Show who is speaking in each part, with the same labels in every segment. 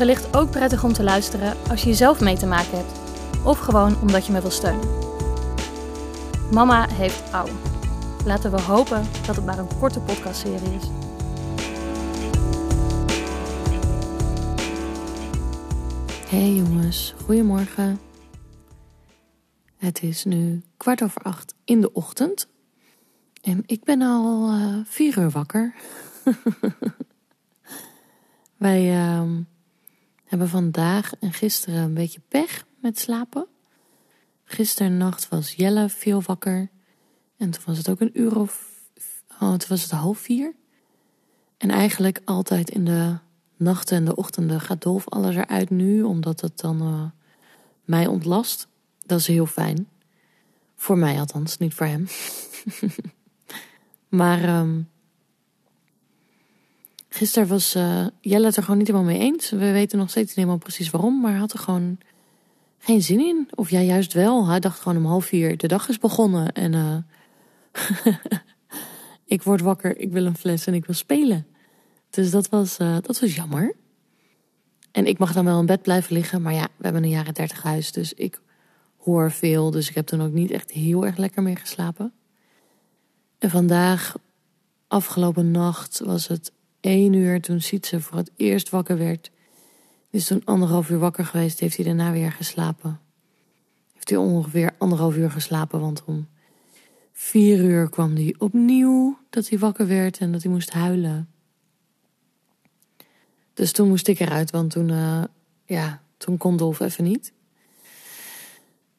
Speaker 1: wellicht ook prettig om te luisteren als je zelf mee te maken hebt. Of gewoon omdat je me wil steunen. Mama heeft ouw. Laten we hopen dat het maar een korte podcastserie is.
Speaker 2: Hey jongens, goedemorgen. Het is nu kwart over acht in de ochtend. En ik ben al uh, vier uur wakker. Wij uh, hebben vandaag en gisteren een beetje pech met slapen. Gisteren nacht was Jelle veel wakker. En toen was het ook een uur of... Oh, toen was het half vier. En eigenlijk altijd in de nachten en de ochtenden gaat Dolf alles eruit nu. Omdat het dan uh, mij ontlast. Dat is heel fijn. Voor mij althans, niet voor hem. maar... Um, Gisteren was uh, Jelle het er gewoon niet helemaal mee eens. We weten nog steeds niet helemaal precies waarom, maar hij had er gewoon geen zin in. Of jij juist wel. Hij dacht gewoon om half vier, de dag is begonnen. En uh, ik word wakker, ik wil een fles en ik wil spelen. Dus dat was, uh, dat was jammer. En ik mag dan wel in bed blijven liggen. Maar ja, we hebben een jaren dertig huis, dus ik hoor veel. Dus ik heb toen ook niet echt heel erg lekker meer geslapen. En vandaag, afgelopen nacht, was het één uur toen Sietse voor het eerst wakker werd. Is toen anderhalf uur wakker geweest, heeft hij daarna weer geslapen. Heeft hij ongeveer anderhalf uur geslapen, want om vier uur kwam hij opnieuw dat hij wakker werd en dat hij moest huilen. Dus toen moest ik eruit, want toen, uh, ja, toen kon Dolf even niet.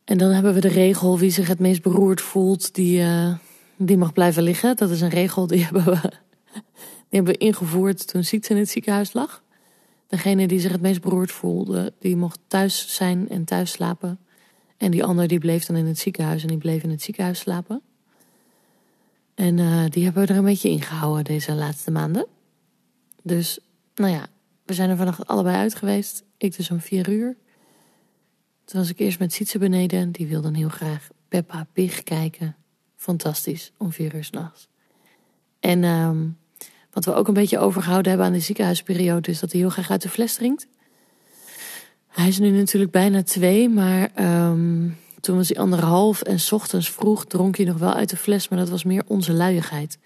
Speaker 2: En dan hebben we de regel, wie zich het meest beroerd voelt, die, uh, die mag blijven liggen. Dat is een regel, die hebben we die hebben we ingevoerd toen Sietse in het ziekenhuis lag. Degene die zich het meest beroerd voelde, die mocht thuis zijn en thuis slapen. En die ander die bleef dan in het ziekenhuis en die bleef in het ziekenhuis slapen. En uh, die hebben we er een beetje ingehouden deze laatste maanden. Dus, nou ja, we zijn er vannacht allebei uit geweest. Ik dus om vier uur. Toen was ik eerst met Sietse beneden. Die wilde dan heel graag Peppa Pig kijken. Fantastisch, om vier uur s'nachts. En um, wat we ook een beetje overgehouden hebben aan de ziekenhuisperiode is dat hij heel graag uit de fles drinkt. Hij is nu natuurlijk bijna twee, maar um, toen was hij anderhalf en ochtends vroeg dronk hij nog wel uit de fles, maar dat was meer onze luiigheid.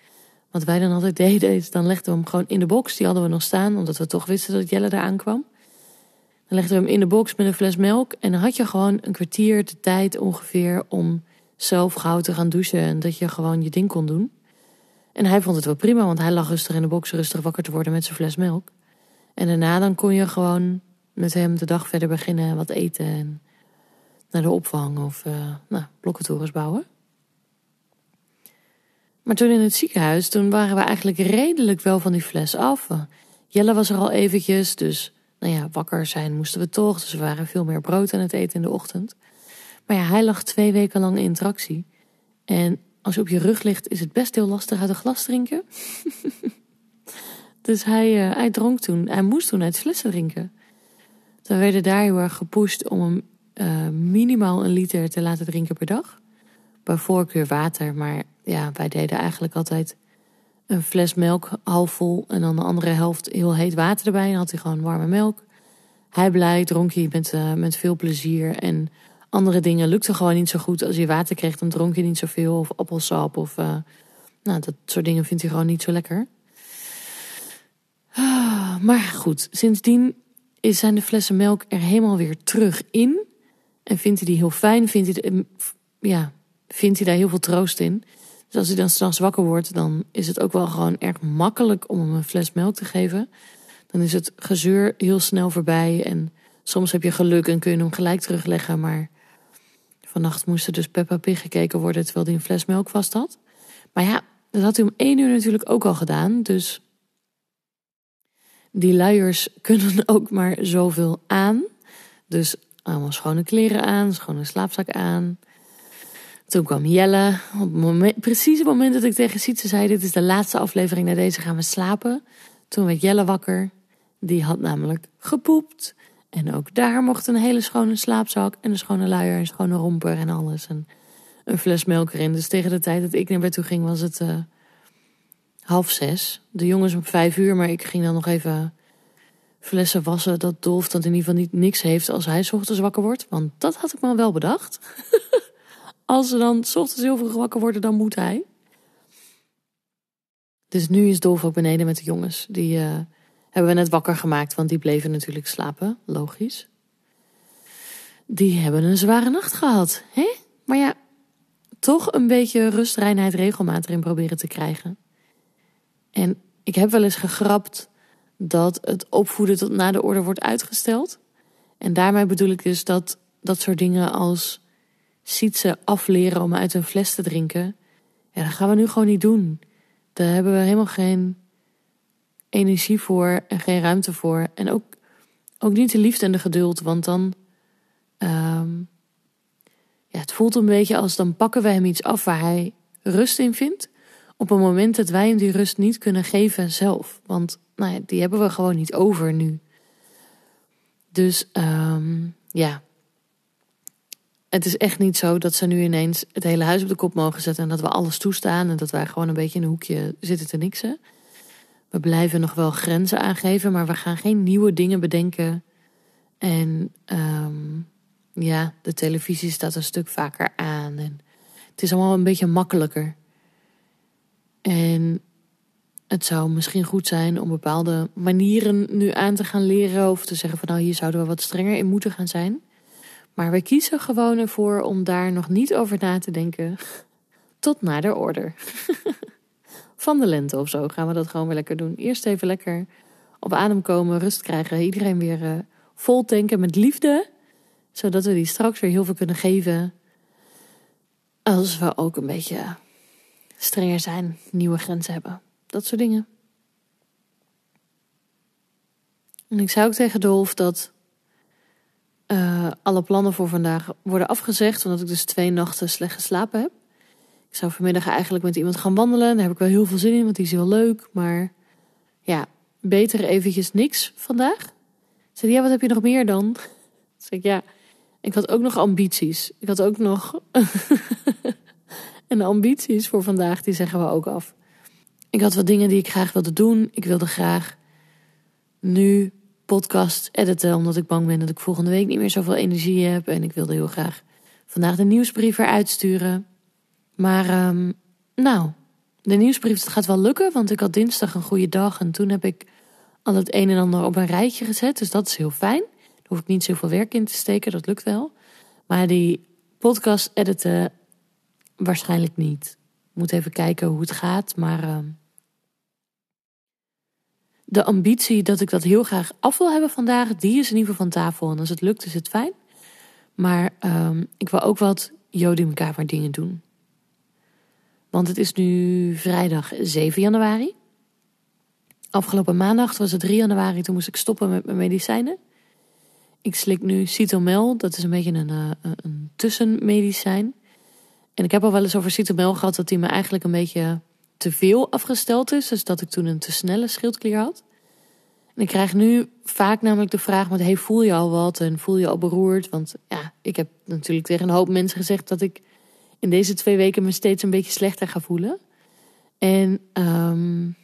Speaker 2: Wat wij dan altijd deden is, dan legden we hem gewoon in de box, die hadden we nog staan, omdat we toch wisten dat Jelle daar aankwam. Dan legden we hem in de box met een fles melk en dan had je gewoon een kwartier de tijd ongeveer om zelf gauw te gaan douchen en dat je gewoon je ding kon doen. En hij vond het wel prima, want hij lag rustig in de box, rustig wakker te worden met zijn fles melk. En daarna dan kon je gewoon met hem de dag verder beginnen, wat eten en naar de opvang of uh, nou, bouwen. Maar toen in het ziekenhuis, toen waren we eigenlijk redelijk wel van die fles af. Jelle was er al eventjes, dus nou ja, wakker zijn moesten we toch. Dus we waren veel meer brood aan het eten in de ochtend. Maar ja, hij lag twee weken lang in tractie. En als je op je rug ligt, is het best heel lastig uit een glas drinken. dus hij, uh, hij dronk toen. Hij moest toen uit flessen drinken. We werden daar heel erg gepusht om hem uh, minimaal een liter te laten drinken per dag. Bij voorkeur water, maar ja, wij deden eigenlijk altijd een fles melk half vol en dan de andere helft heel heet water erbij. En had hij gewoon warme melk. Hij blij, dronk hij met, uh, met veel plezier en andere dingen lukte gewoon niet zo goed. Als je water kreeg, dan dronk je niet zoveel. Of appelsap. Of uh, nou, dat soort dingen vindt hij gewoon niet zo lekker. Ah, maar goed, sindsdien zijn de flessen melk er helemaal weer terug in. En vindt hij die heel fijn. Vindt hij, ja, vindt hij daar heel veel troost in. Dus als hij dan s'nachts wakker wordt, dan is het ook wel gewoon erg makkelijk om hem een fles melk te geven. Dan is het gezeur heel snel voorbij. En soms heb je geluk en kun je hem gelijk terugleggen. Maar Vannacht moest er dus Peppa Pig gekeken worden terwijl hij een fles melk vast had. Maar ja, dat had hij om één uur natuurlijk ook al gedaan. Dus Die luiers kunnen ook maar zoveel aan. Dus allemaal schone kleren aan, schone slaapzak aan. Toen kwam Jelle. Op het moment, precies het moment dat ik tegen Sietse zei: Dit is de laatste aflevering, naar deze gaan we slapen. Toen werd Jelle wakker. Die had namelijk gepoept. En ook daar mocht een hele schone slaapzak en een schone luier en schone romper en alles. En een fles melk erin. Dus tegen de tijd dat ik naar bed toe ging was het uh, half zes. De jongens om vijf uur, maar ik ging dan nog even flessen wassen. Dat Dolf dan in ieder geval niet niks heeft als hij ochtends wakker wordt. Want dat had ik me wel bedacht. als ze dan ochtends heel vroeg wakker worden, dan moet hij. Dus nu is Dolf ook beneden met de jongens. Die uh, hebben we net wakker gemaakt, want die bleven natuurlijk slapen. Logisch. Die hebben een zware nacht gehad. Hè? Maar ja, toch een beetje rust, reinheid, regelmaat erin proberen te krijgen. En ik heb wel eens gegrapt dat het opvoeden tot na de orde wordt uitgesteld. En daarmee bedoel ik dus dat dat soort dingen als ze afleren om uit een fles te drinken. Ja, dat gaan we nu gewoon niet doen. Daar hebben we helemaal geen energie voor en geen ruimte voor. En ook, ook niet de liefde en de geduld, want dan. Um, ja, het voelt een beetje als dan pakken we hem iets af waar hij rust in vindt. Op een moment dat wij hem die rust niet kunnen geven zelf. Want nou ja, die hebben we gewoon niet over nu. Dus um, ja, het is echt niet zo dat ze nu ineens het hele huis op de kop mogen zetten en dat we alles toestaan en dat wij gewoon een beetje in een hoekje zitten te niksen. We blijven nog wel grenzen aangeven, maar we gaan geen nieuwe dingen bedenken. En um, ja, de televisie staat een stuk vaker aan. En het is allemaal een beetje makkelijker. En het zou misschien goed zijn om bepaalde manieren nu aan te gaan leren. Of te zeggen van nou, hier zouden we wat strenger in moeten gaan zijn. Maar we kiezen gewoon ervoor om daar nog niet over na te denken. Tot na de order. Van de lente of zo gaan we dat gewoon weer lekker doen. Eerst even lekker op adem komen, rust krijgen. Iedereen weer uh, vol tanken met liefde. Zodat we die straks weer heel veel kunnen geven. Als we ook een beetje strenger zijn, nieuwe grenzen hebben. Dat soort dingen. En ik zei ook tegen Dolf dat uh, alle plannen voor vandaag worden afgezegd, omdat ik dus twee nachten slecht geslapen heb. Ik zou vanmiddag eigenlijk met iemand gaan wandelen. Daar heb ik wel heel veel zin in, want die is heel leuk. Maar ja, beter eventjes niks vandaag. Zei ja, wat heb je nog meer dan? Zeg ik, ja, ik had ook nog ambities. Ik had ook nog. en ambities voor vandaag, die zeggen we ook af. Ik had wat dingen die ik graag wilde doen. Ik wilde graag nu podcast editen, omdat ik bang ben dat ik volgende week niet meer zoveel energie heb. En ik wilde heel graag vandaag de nieuwsbrief eruit sturen. Maar, um, nou, de nieuwsbrief gaat wel lukken, want ik had dinsdag een goede dag en toen heb ik al het een en ander op een rijtje gezet. Dus dat is heel fijn. Daar hoef ik niet zoveel werk in te steken, dat lukt wel. Maar die podcast editen waarschijnlijk niet. Moet even kijken hoe het gaat, maar. Uh, de ambitie dat ik dat heel graag af wil hebben vandaag, die is in ieder geval van tafel. En als het lukt, is het fijn. Maar um, ik wil ook wat Jodiumkamer dingen doen. Want het is nu vrijdag 7 januari. Afgelopen maandag was het 3 januari, toen moest ik stoppen met mijn medicijnen. Ik slik nu Citomel, dat is een beetje een, uh, een tussenmedicijn. En ik heb al wel eens over Citomel gehad dat die me eigenlijk een beetje te veel afgesteld is. Dus dat ik toen een te snelle schildklier had. En ik krijg nu vaak namelijk de vraag met, hey, voel je al wat en voel je al beroerd? Want ja, ik heb natuurlijk tegen een hoop mensen gezegd dat ik in deze twee weken me steeds een beetje slechter ga voelen. En um,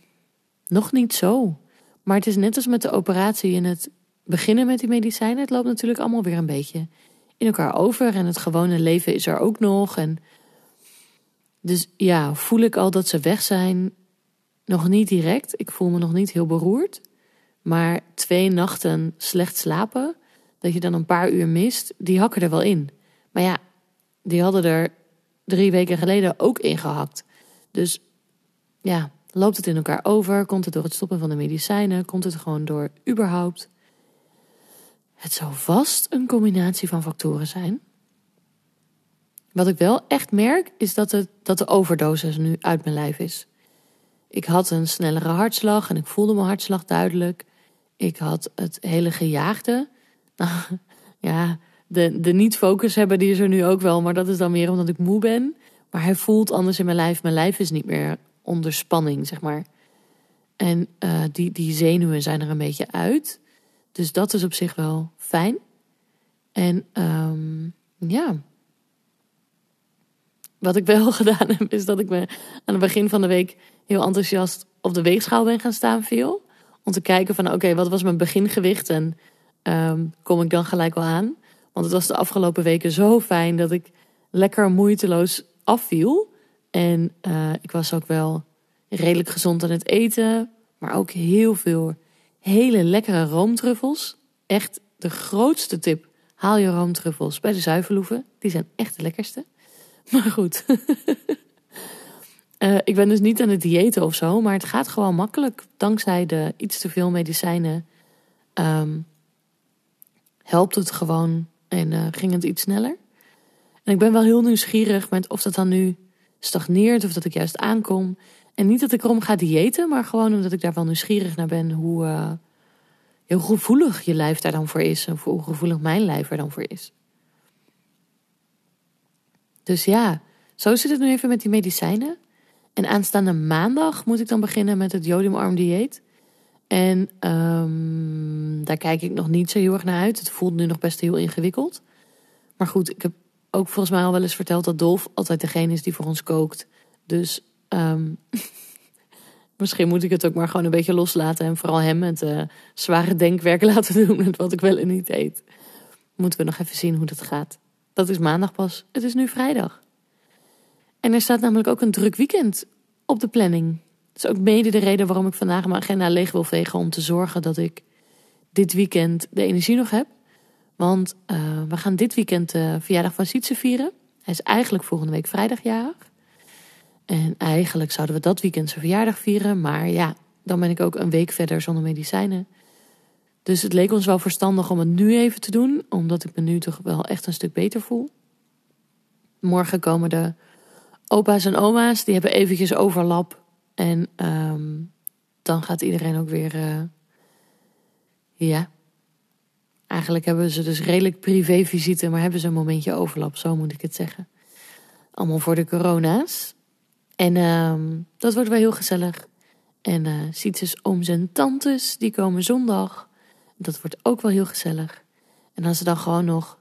Speaker 2: nog niet zo. Maar het is net als met de operatie en het beginnen met die medicijnen. Het loopt natuurlijk allemaal weer een beetje in elkaar over. En het gewone leven is er ook nog. En dus ja, voel ik al dat ze weg zijn? Nog niet direct. Ik voel me nog niet heel beroerd. Maar twee nachten slecht slapen, dat je dan een paar uur mist, die hakken er wel in. Maar ja, die hadden er drie weken geleden ook ingehakt. Dus ja, loopt het in elkaar over? Komt het door het stoppen van de medicijnen? Komt het gewoon door überhaupt? Het zou vast een combinatie van factoren zijn. Wat ik wel echt merk, is dat, het, dat de overdosis nu uit mijn lijf is. Ik had een snellere hartslag en ik voelde mijn hartslag duidelijk. Ik had het hele gejaagde. Nou, ja, de, de niet-focus hebben, die is er nu ook wel. Maar dat is dan meer omdat ik moe ben. Maar hij voelt anders in mijn lijf. Mijn lijf is niet meer onder spanning, zeg maar. En uh, die, die zenuwen zijn er een beetje uit. Dus dat is op zich wel fijn. En um, ja. Wat ik wel gedaan heb, is dat ik me aan het begin van de week heel enthousiast op de weegschaal ben gaan staan veel. Om te kijken van oké, wat was mijn begingewicht en um, kom ik dan gelijk wel aan. Want het was de afgelopen weken zo fijn dat ik lekker moeiteloos afviel. En uh, ik was ook wel redelijk gezond aan het eten. Maar ook heel veel hele lekkere roomtruffels. Echt de grootste tip. Haal je roomtruffels bij de zuivelhoeven. Die zijn echt de lekkerste. Maar goed. uh, ik ben dus niet aan het diëten of zo. Maar het gaat gewoon makkelijk. Dankzij de iets te veel medicijnen. Um, helpt het gewoon. En uh, ging het iets sneller. En ik ben wel heel nieuwsgierig met of dat dan nu stagneert. Of dat ik juist aankom. En niet dat ik erom ga diëten, maar gewoon omdat ik daar wel nieuwsgierig naar ben hoe, hoe gevoelig je lijf daar dan voor is. En hoe gevoelig mijn lijf er dan voor is. Dus ja, zo zit het nu even met die medicijnen. En aanstaande maandag moet ik dan beginnen met het jodiumarm dieet. En um, daar kijk ik nog niet zo heel erg naar uit. Het voelt nu nog best heel ingewikkeld. Maar goed, ik heb ook volgens mij al wel eens verteld dat Dolf altijd degene is die voor ons kookt. Dus Um, misschien moet ik het ook maar gewoon een beetje loslaten. En vooral hem het uh, zware denkwerk laten doen. Met wat ik wel en niet eet. Moeten we nog even zien hoe dat gaat. Dat is maandag pas. Het is nu vrijdag. En er staat namelijk ook een druk weekend op de planning. Dat is ook mede de reden waarom ik vandaag mijn agenda leeg wil vegen. Om te zorgen dat ik dit weekend de energie nog heb. Want uh, we gaan dit weekend de verjaardag van Sietse vieren. Hij is eigenlijk volgende week vrijdag. En eigenlijk zouden we dat weekend zijn verjaardag vieren. Maar ja, dan ben ik ook een week verder zonder medicijnen. Dus het leek ons wel verstandig om het nu even te doen. Omdat ik me nu toch wel echt een stuk beter voel. Morgen komen de opa's en oma's. Die hebben eventjes overlap. En um, dan gaat iedereen ook weer... Uh, ja. Eigenlijk hebben ze dus redelijk privévisite. Maar hebben ze een momentje overlap. Zo moet ik het zeggen. Allemaal voor de corona's. En uh, dat wordt wel heel gezellig. En uh, Sietses ooms en tantes, die komen zondag. Dat wordt ook wel heel gezellig. En als er dan gewoon nog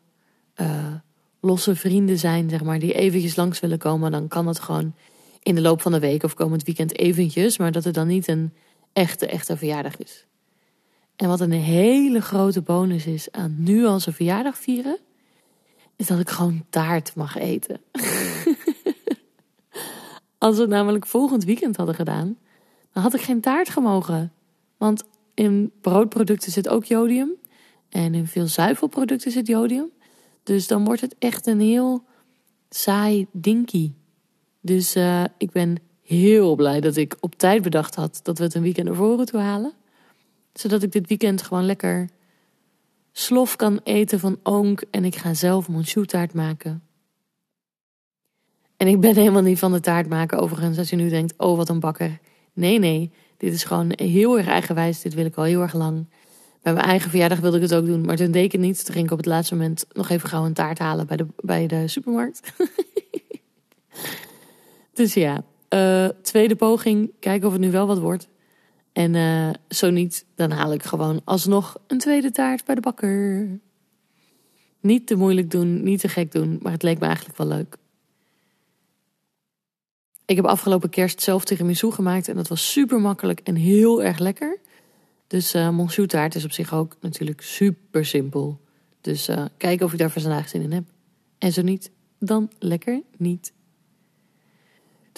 Speaker 2: uh, losse vrienden zijn, zeg maar, die eventjes langs willen komen, dan kan dat gewoon in de loop van de week of komend weekend eventjes. Maar dat het dan niet een echte, echte verjaardag is. En wat een hele grote bonus is aan nu al zijn verjaardag vieren, is dat ik gewoon taart mag eten. Als we het namelijk volgend weekend hadden gedaan, dan had ik geen taart gemogen. Want in broodproducten zit ook jodium. En in veel zuivelproducten zit jodium. Dus dan wordt het echt een heel saai dinky. Dus uh, ik ben heel blij dat ik op tijd bedacht had dat we het een weekend voren toe halen. Zodat ik dit weekend gewoon lekker slof kan eten van onk. En ik ga zelf taart maken. En ik ben helemaal niet van de taart maken, overigens, als je nu denkt, oh wat een bakker. Nee, nee, dit is gewoon heel erg eigenwijs. Dit wil ik al heel erg lang. Bij mijn eigen verjaardag wilde ik het ook doen, maar toen deed ik niet. Toen ging ik op het laatste moment nog even gauw een taart halen bij de, bij de supermarkt. dus ja, uh, tweede poging, kijken of het nu wel wat wordt. En uh, zo niet, dan haal ik gewoon alsnog een tweede taart bij de bakker. Niet te moeilijk doen, niet te gek doen, maar het leek me eigenlijk wel leuk. Ik heb afgelopen kerst zelf tiramisu gemaakt en dat was super makkelijk en heel erg lekker. Dus uh, monsieur taart is op zich ook natuurlijk super simpel. Dus uh, kijk of ik daar vandaag zin in heb. En zo niet, dan lekker niet.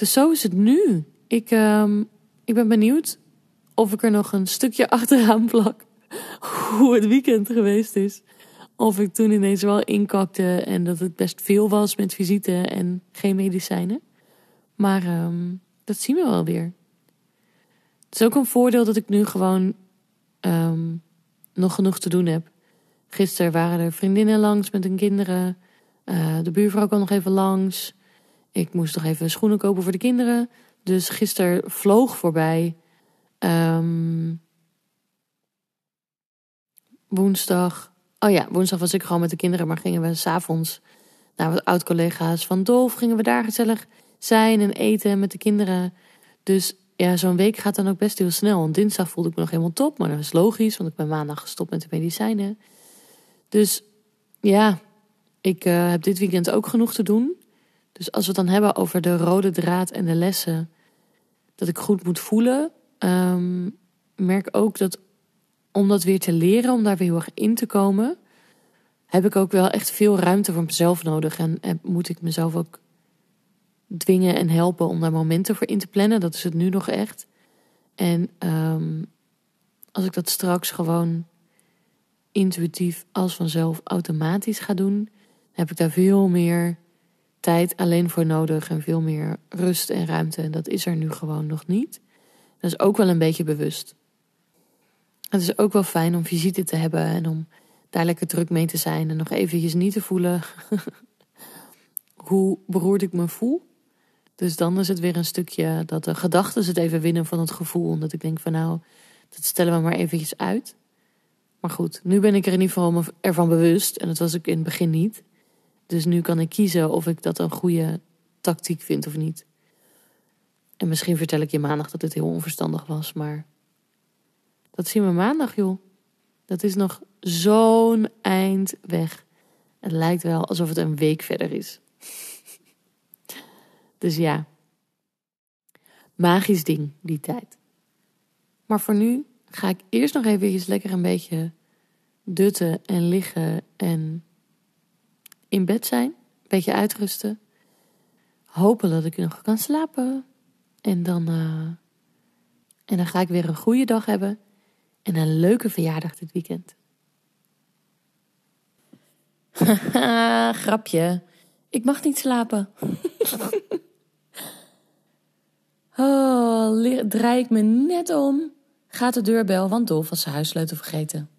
Speaker 2: Dus zo is het nu. Ik, uh, ik ben benieuwd of ik er nog een stukje achteraan plak. Hoe het weekend geweest is. Of ik toen ineens wel inkakte en dat het best veel was met visite en geen medicijnen. Maar um, dat zien we wel weer. Het is ook een voordeel dat ik nu gewoon um, nog genoeg te doen heb. Gisteren waren er vriendinnen langs met hun kinderen. Uh, de buurvrouw kwam nog even langs. Ik moest nog even schoenen kopen voor de kinderen. Dus gisteren vloog voorbij. Um, woensdag. Oh ja, woensdag was ik gewoon met de kinderen, maar gingen we s'avonds naar wat oud-collega's van Dolf. Gingen we daar gezellig zijn en eten met de kinderen. Dus ja, zo'n week gaat dan ook best heel snel. Want dinsdag voelde ik me nog helemaal top, maar dat is logisch, want ik ben maandag gestopt met de medicijnen. Dus ja, ik uh, heb dit weekend ook genoeg te doen. Dus als we het dan hebben over de rode draad en de lessen, dat ik goed moet voelen, um, merk ook dat om dat weer te leren, om daar weer heel erg in te komen, heb ik ook wel echt veel ruimte voor mezelf nodig. En, moet ik mezelf ook dwingen en helpen om daar momenten voor in te plannen. Dat is het nu nog echt. En um, als ik dat straks gewoon intuïtief als vanzelf automatisch ga doen, heb ik daar veel meer tijd alleen voor nodig en veel meer rust en ruimte. En dat is er nu gewoon nog niet. Dat is ook wel een beetje bewust. Het is ook wel fijn om visite te hebben en om daar lekker druk mee te zijn en nog eventjes niet te voelen hoe beroerd ik me voel. Dus dan is het weer een stukje dat de gedachten het even winnen van het gevoel. Omdat ik denk van nou, dat stellen we maar eventjes uit. Maar goed, nu ben ik er in ieder geval ervan bewust. En dat was ik in het begin niet. Dus nu kan ik kiezen of ik dat een goede tactiek vind of niet. En misschien vertel ik je maandag dat het heel onverstandig was, maar dat zien we maandag, joh. Dat is nog zo'n eind weg. Het lijkt wel alsof het een week verder is. dus ja, magisch ding, die tijd. Maar voor nu ga ik eerst nog even lekker een beetje dutten en liggen en in bed zijn. Een beetje uitrusten. Hopen dat ik nog kan slapen. En dan, uh, en dan ga ik weer een goede dag hebben. En een leuke verjaardag dit weekend. Grapje. Ik mag niet slapen. oh, draai ik me net om. Gaat de deurbel, want Dolf was zijn huissleutel vergeten.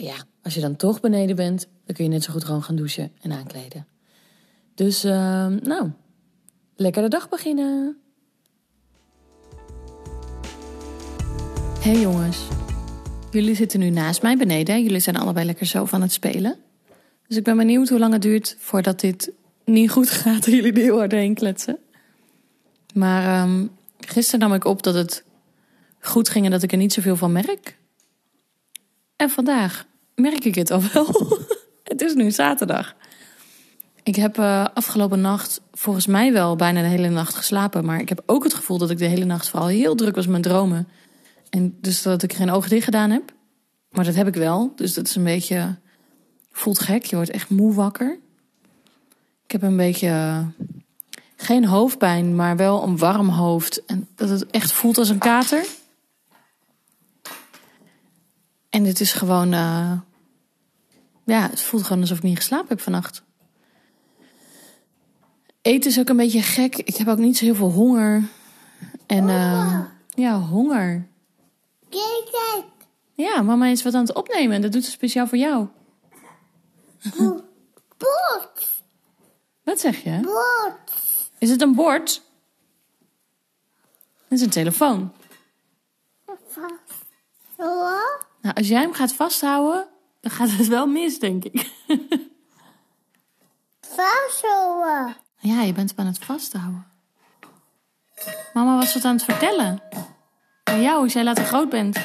Speaker 2: Ja, als je dan toch beneden bent, dan kun je net zo goed gewoon gaan douchen en aankleden. Dus, uh, nou, lekker de dag beginnen. Hey jongens, jullie zitten nu naast mij beneden. Jullie zijn allebei lekker zo van het spelen. Dus ik ben benieuwd hoe lang het duurt voordat dit niet goed gaat en jullie er heel hard heen kletsen. Maar um, gisteren nam ik op dat het goed ging en dat ik er niet zoveel van merk. En vandaag merk ik het al wel. het is nu zaterdag. Ik heb uh, afgelopen nacht volgens mij wel bijna de hele nacht geslapen. Maar ik heb ook het gevoel dat ik de hele nacht vooral heel druk was met dromen. En dus dat ik geen ogen dicht gedaan heb. Maar dat heb ik wel. Dus dat is een beetje. Voelt gek. Je wordt echt moe wakker. Ik heb een beetje. Geen hoofdpijn, maar wel een warm hoofd. En dat het echt voelt als een kater. En dit is gewoon. Uh, ja, het voelt gewoon alsof ik niet geslapen heb vannacht. Eten is ook een beetje gek. Ik heb ook niet zo heel veel honger. En uh, ja, honger.
Speaker 3: Kijk,
Speaker 2: Ja, mama is wat aan het opnemen en dat doet ze speciaal voor jou.
Speaker 3: Bord.
Speaker 2: Wat zeg je?
Speaker 3: Bord.
Speaker 2: Is het een bord? Het is een telefoon.
Speaker 3: Vast.
Speaker 2: Nou, als jij hem gaat vasthouden, dan gaat het wel mis, denk ik.
Speaker 3: Vasthouden.
Speaker 2: Ja, je bent hem aan het vasthouden. Mama was wat aan het vertellen. Aan jou, als jij later groot bent.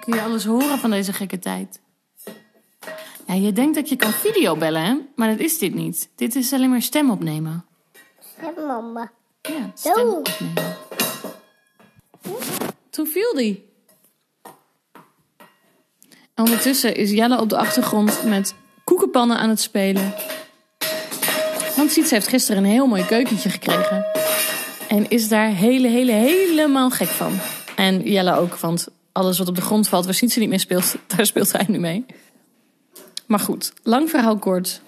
Speaker 2: Kun je alles horen van deze gekke tijd. Ja, je denkt dat je kan videobellen, hè? Maar dat is dit niet. Dit is alleen maar stem opnemen.
Speaker 3: Zeg mama.
Speaker 2: Ja, stem opnemen. Toen viel die. Ondertussen is Jelle op de achtergrond met koekenpannen aan het spelen. Want Siets heeft gisteren een heel mooi keukentje gekregen. En is daar hele, hele, helemaal gek van. En Jelle ook, want alles wat op de grond valt waar Sietse niet mee speelt, daar speelt hij nu mee. Maar goed, lang verhaal kort.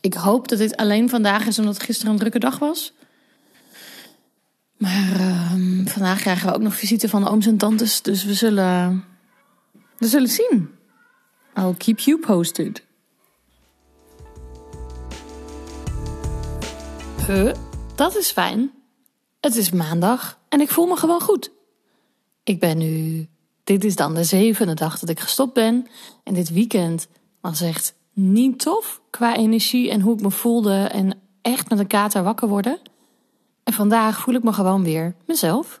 Speaker 2: Ik hoop dat dit alleen vandaag is omdat gisteren een drukke dag was. Maar ehm, vandaag krijgen we ook nog visite van ooms en tantes. Dus we zullen, we zullen zien. I'll keep you posted. Huh, dat is fijn. Het is maandag en ik voel me gewoon goed. Ik ben nu dit is dan de zevende dag dat ik gestopt ben. En dit weekend was echt niet tof qua energie en hoe ik me voelde. En echt met een kater wakker worden. En vandaag voel ik me gewoon weer mezelf.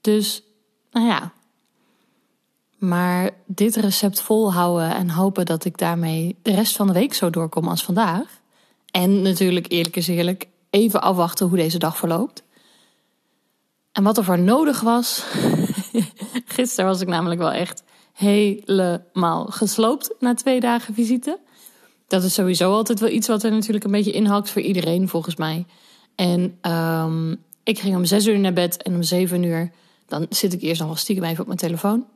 Speaker 2: Dus, nou ja. Maar dit recept volhouden en hopen dat ik daarmee de rest van de week zo doorkom als vandaag. En natuurlijk, eerlijk is eerlijk, even afwachten hoe deze dag verloopt. En wat er voor nodig was. Gisteren was ik namelijk wel echt helemaal gesloopt na twee dagen visite. Dat is sowieso altijd wel iets wat er natuurlijk een beetje inhakt voor iedereen, volgens mij. En um, ik ging om zes uur naar bed en om zeven uur... dan zit ik eerst nog wel stiekem even op mijn telefoon.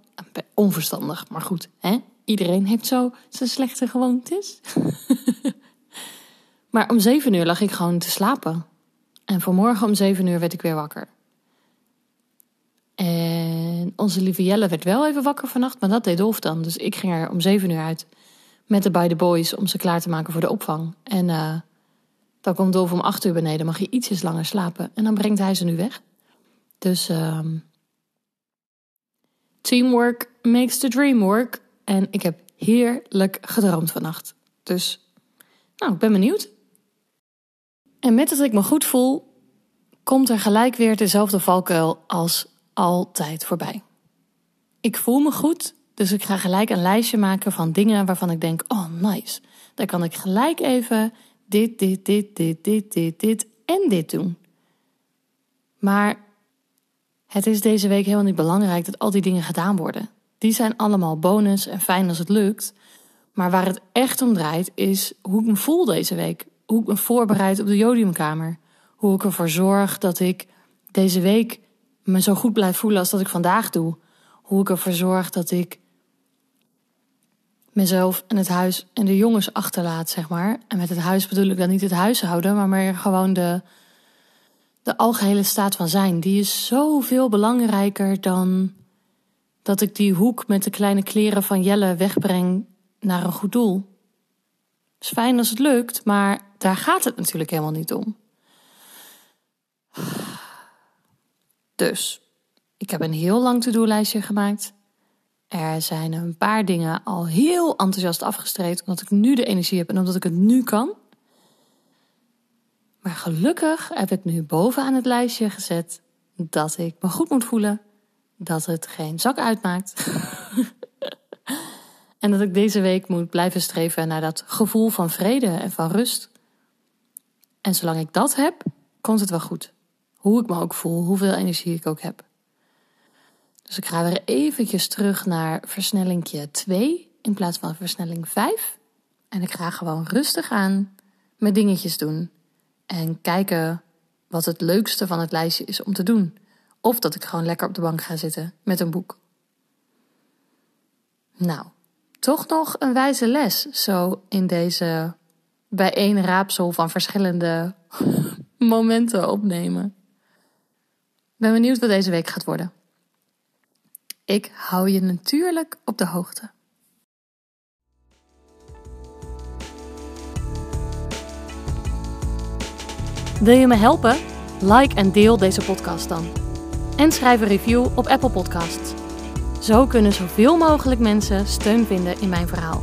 Speaker 2: Onverstandig, maar goed. Hè? Iedereen heeft zo zijn slechte gewoontes. maar om zeven uur lag ik gewoon te slapen. En vanmorgen om zeven uur werd ik weer wakker. En onze lieve Jelle werd wel even wakker vannacht, maar dat deed Dolf dan. Dus ik ging er om zeven uur uit met de beide boys om ze klaar te maken voor de opvang. En uh, dan komt Dolf om acht uur beneden, mag je ietsjes langer slapen. En dan brengt hij ze nu weg. Dus um, teamwork makes the dream work. En ik heb heerlijk gedroomd vannacht. Dus, nou, ik ben benieuwd. En met dat ik me goed voel, komt er gelijk weer dezelfde valkuil als altijd voorbij. Ik voel me goed, dus ik ga gelijk een lijstje maken van dingen waarvan ik denk: oh nice. Dan kan ik gelijk even dit, dit, dit, dit, dit, dit, dit en dit doen. Maar het is deze week helemaal niet belangrijk dat al die dingen gedaan worden. Die zijn allemaal bonus en fijn als het lukt. Maar waar het echt om draait is hoe ik me voel deze week. Hoe ik me voorbereid op de jodiumkamer. Hoe ik ervoor zorg dat ik deze week me zo goed blijf voelen als dat ik vandaag doe. Hoe ik ervoor zorg dat ik mezelf en het huis en de jongens achterlaat, zeg maar. En met het huis bedoel ik dan niet het huishouden, maar meer gewoon de, de algehele staat van zijn. Die is zoveel belangrijker dan dat ik die hoek met de kleine kleren van Jelle wegbreng naar een goed doel. Het is fijn als het lukt, maar daar gaat het natuurlijk helemaal niet om. Dus, ik heb een heel lang to-do-lijstje gemaakt. Er zijn een paar dingen al heel enthousiast afgestreed, omdat ik nu de energie heb en omdat ik het nu kan. Maar gelukkig heb ik nu bovenaan het lijstje gezet dat ik me goed moet voelen, dat het geen zak uitmaakt. en dat ik deze week moet blijven streven naar dat gevoel van vrede en van rust. En zolang ik dat heb, komt het wel goed. Hoe ik me ook voel, hoeveel energie ik ook heb. Dus ik ga weer eventjes terug naar versnellingje 2 in plaats van versnelling 5. En ik ga gewoon rustig aan met dingetjes doen. En kijken wat het leukste van het lijstje is om te doen. Of dat ik gewoon lekker op de bank ga zitten met een boek. Nou, toch nog een wijze les zo in deze bijeenraapsel van verschillende momenten opnemen. Ben benieuwd wat deze week gaat worden. Ik hou je natuurlijk op de hoogte.
Speaker 1: Wil je me helpen? Like en deel deze podcast dan. En schrijf een review op Apple Podcasts. Zo kunnen zoveel mogelijk mensen steun vinden in mijn verhaal.